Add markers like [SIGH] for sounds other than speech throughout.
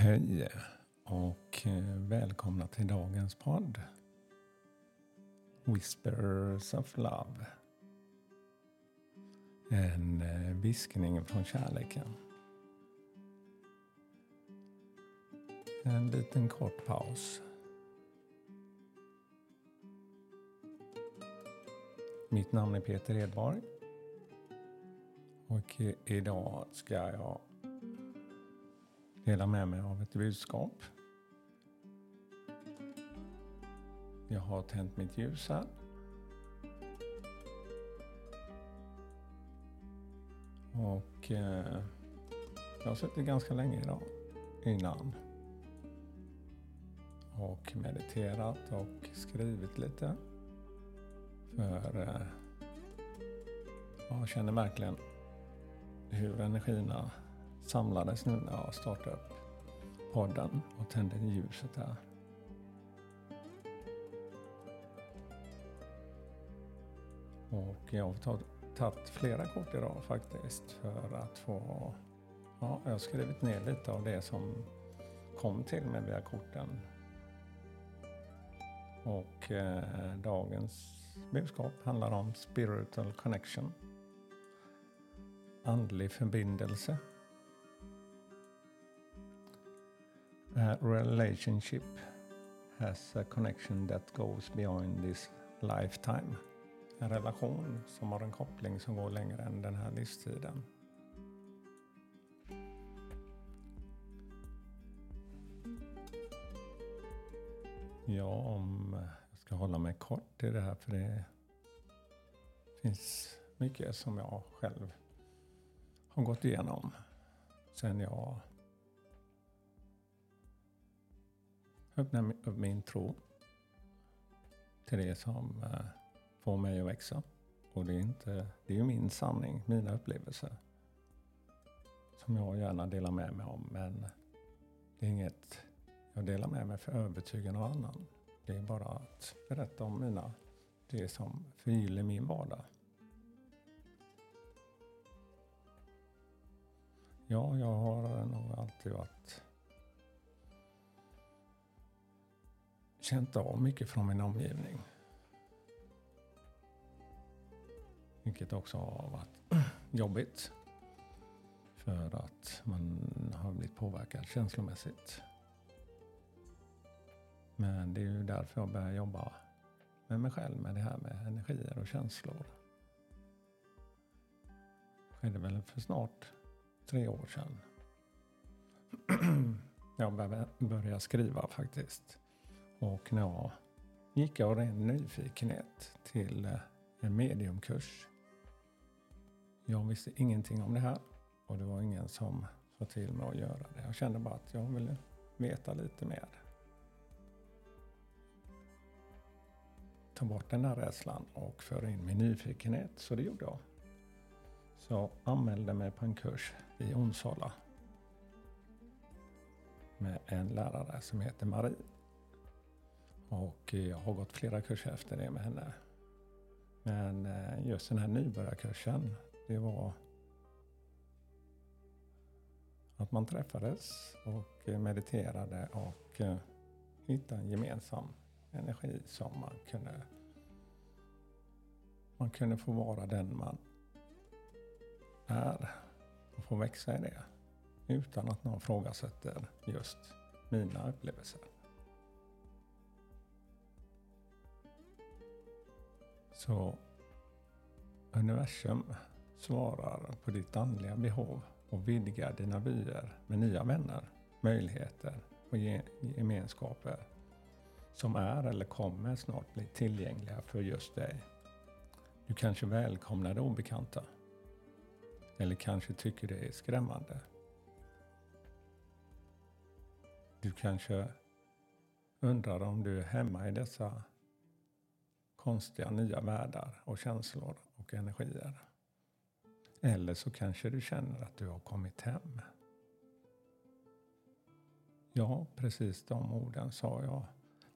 Hej och eh, välkomna till dagens podd. Whispers of Love. En eh, viskning från kärleken. En liten kort paus. Mitt namn är Peter Edborg. Och eh, idag ska jag dela med mig av ett budskap. Jag har tänt mitt ljus här. Och eh, jag har suttit ganska länge idag innan. Och mediterat och skrivit lite. För eh, jag känner verkligen hur energierna samlades nu när jag startade upp podden och tände ljuset här. Och jag har tagit flera kort idag faktiskt för att få... Ja, jag har skrivit ner lite av det som kom till mig via korten. Och eh, dagens budskap handlar om spiritual connection. Andlig förbindelse A relationship has a connection that goes beyond this lifetime. En relation som har en koppling som går längre än den här livstiden. Ja, om jag ska hålla mig kort i det här för det finns mycket som jag själv har gått igenom sen jag öppna upp min tro till det som eh, får mig att växa. Och det är, inte, det är ju min sanning, mina upplevelser. Som jag gärna delar med mig om. Men det är inget jag delar med mig för att övertyga någon annan. Det är bara att berätta om mina, det som förgyller min vardag. Ja, jag har nog alltid varit känt av mycket från min omgivning. Vilket också har varit [CLEARS THROAT] jobbigt. För att man har blivit påverkad känslomässigt. Men det är ju därför jag börjar jobba med mig själv med det här med energier och känslor. Det skedde väl för snart tre år sedan. [CLEARS THROAT] jag började skriva faktiskt. Och när jag gick jag av ren nyfikenhet till eh, en mediumkurs. Jag visste ingenting om det här och det var ingen som sa till mig att göra det. Jag kände bara att jag ville veta lite mer. Ta bort den där rädslan och föra in min nyfikenhet, så det gjorde jag. Så jag anmälde mig på en kurs i Onsala med en lärare som heter Marie. Och eh, jag har gått flera kurser efter det med henne. Men eh, just den här nybörjarkursen, det var att man träffades och eh, mediterade och hittade en gemensam energi som man kunde man kunde få vara den man är och få växa i det utan att någon frågasätter just mina upplevelser. Så universum svarar på ditt andliga behov och vidgar dina vyer med nya vänner, möjligheter och gemenskaper som är eller kommer snart bli tillgängliga för just dig. Du kanske välkomnar det obekanta. Eller kanske tycker det är skrämmande. Du kanske undrar om du är hemma i dessa konstiga nya världar och känslor och energier. Eller så kanske du känner att du har kommit hem. Ja, precis de orden sa jag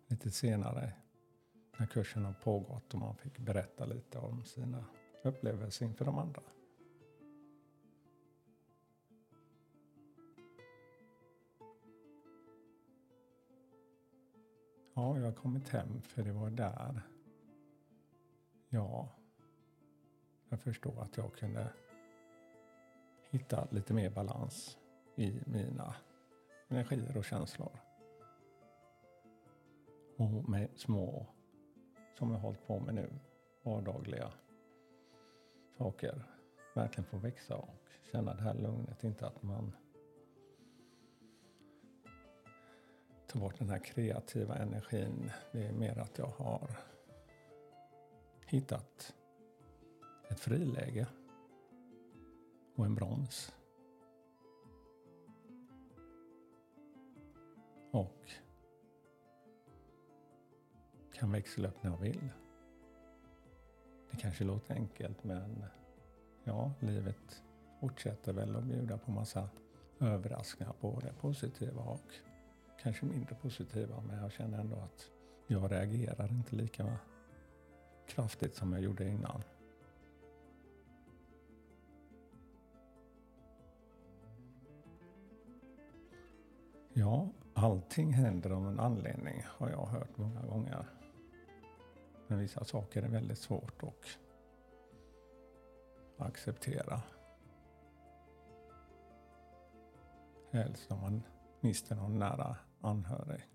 lite senare när kursen har pågått och man fick berätta lite om sina upplevelser inför de andra. Ja, jag har kommit hem för det var där ja, jag förstår att jag kunde hitta lite mer balans i mina energier och känslor. Och med små, som jag har hållit på med nu, vardagliga saker verkligen få växa och känna det här lugnet. Inte att man tar bort den här kreativa energin. Det är mer att jag har hittat ett friläge och en broms. Och kan växla upp när jag vill. Det kanske låter enkelt men ja, livet fortsätter väl att bjuda på massa överraskningar, både positiva och kanske mindre positiva. Men jag känner ändå att jag reagerar inte lika kraftigt som jag gjorde innan. Ja, allting händer av en anledning har jag hört många gånger. Men vissa saker är väldigt svårt att acceptera. Helst om man mister någon nära anhörig.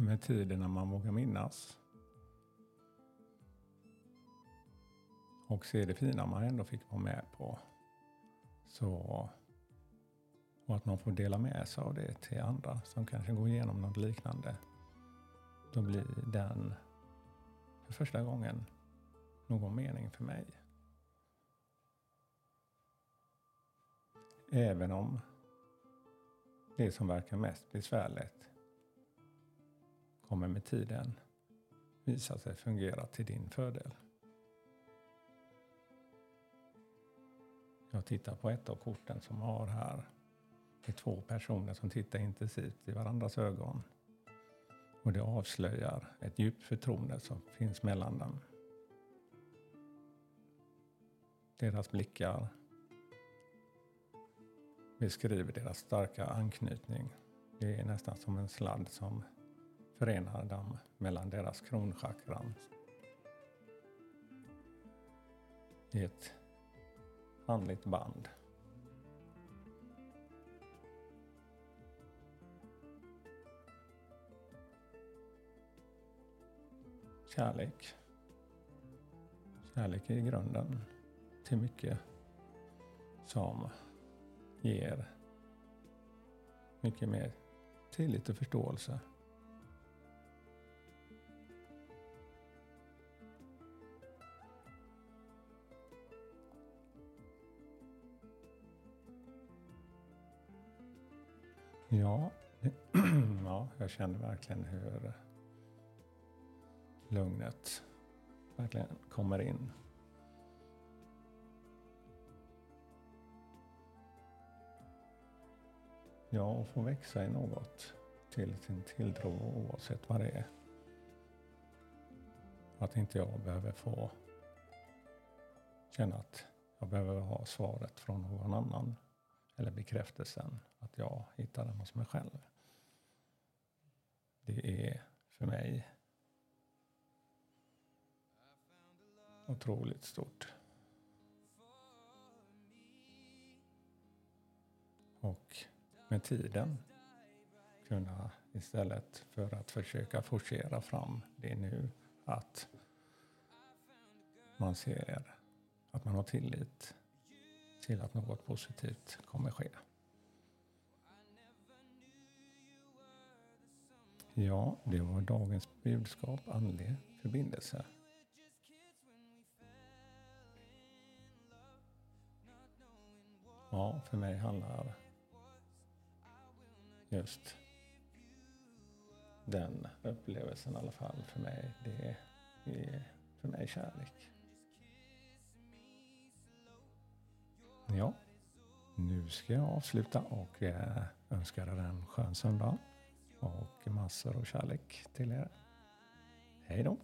Med tiden när man vågar minnas och se det fina man ändå fick vara med på. Så, och att man får dela med sig av det till andra som kanske går igenom något liknande. Då blir den för första gången någon mening för mig. Även om det som verkar mest besvärligt kommer med tiden visa sig fungera till din fördel. Jag tittar på ett av korten som har här. Det är två personer som tittar intensivt i varandras ögon. Och det avslöjar ett djupt förtroende som finns mellan dem. Deras blickar beskriver deras starka anknytning. Det är nästan som en sladd som förenar dem mellan deras kronchakran. I ett andligt band. Kärlek. Kärlek är grunden till mycket som ger mycket mer tillit och förståelse. Ja, [CLEARS THROAT] ja, jag känner verkligen hur eh, lugnet verkligen kommer in. Ja, och få växa i något till sin tilltro oavsett vad det är. Att inte jag behöver få känna att jag behöver ha svaret från någon annan eller bekräftelsen att jag hittar den hos mig själv. Det är för mig otroligt stort. Och med tiden kunna istället för att försöka forcera fram det nu att man ser att man har tillit till att något positivt kommer ske. Ja, det var dagens budskap, andlig förbindelse. Ja, för mig handlar just den upplevelsen i alla fall för mig, det är för mig kärlek. Ja, nu ska jag avsluta och eh, önska er en skön söndag och massor av kärlek till er. Hej då!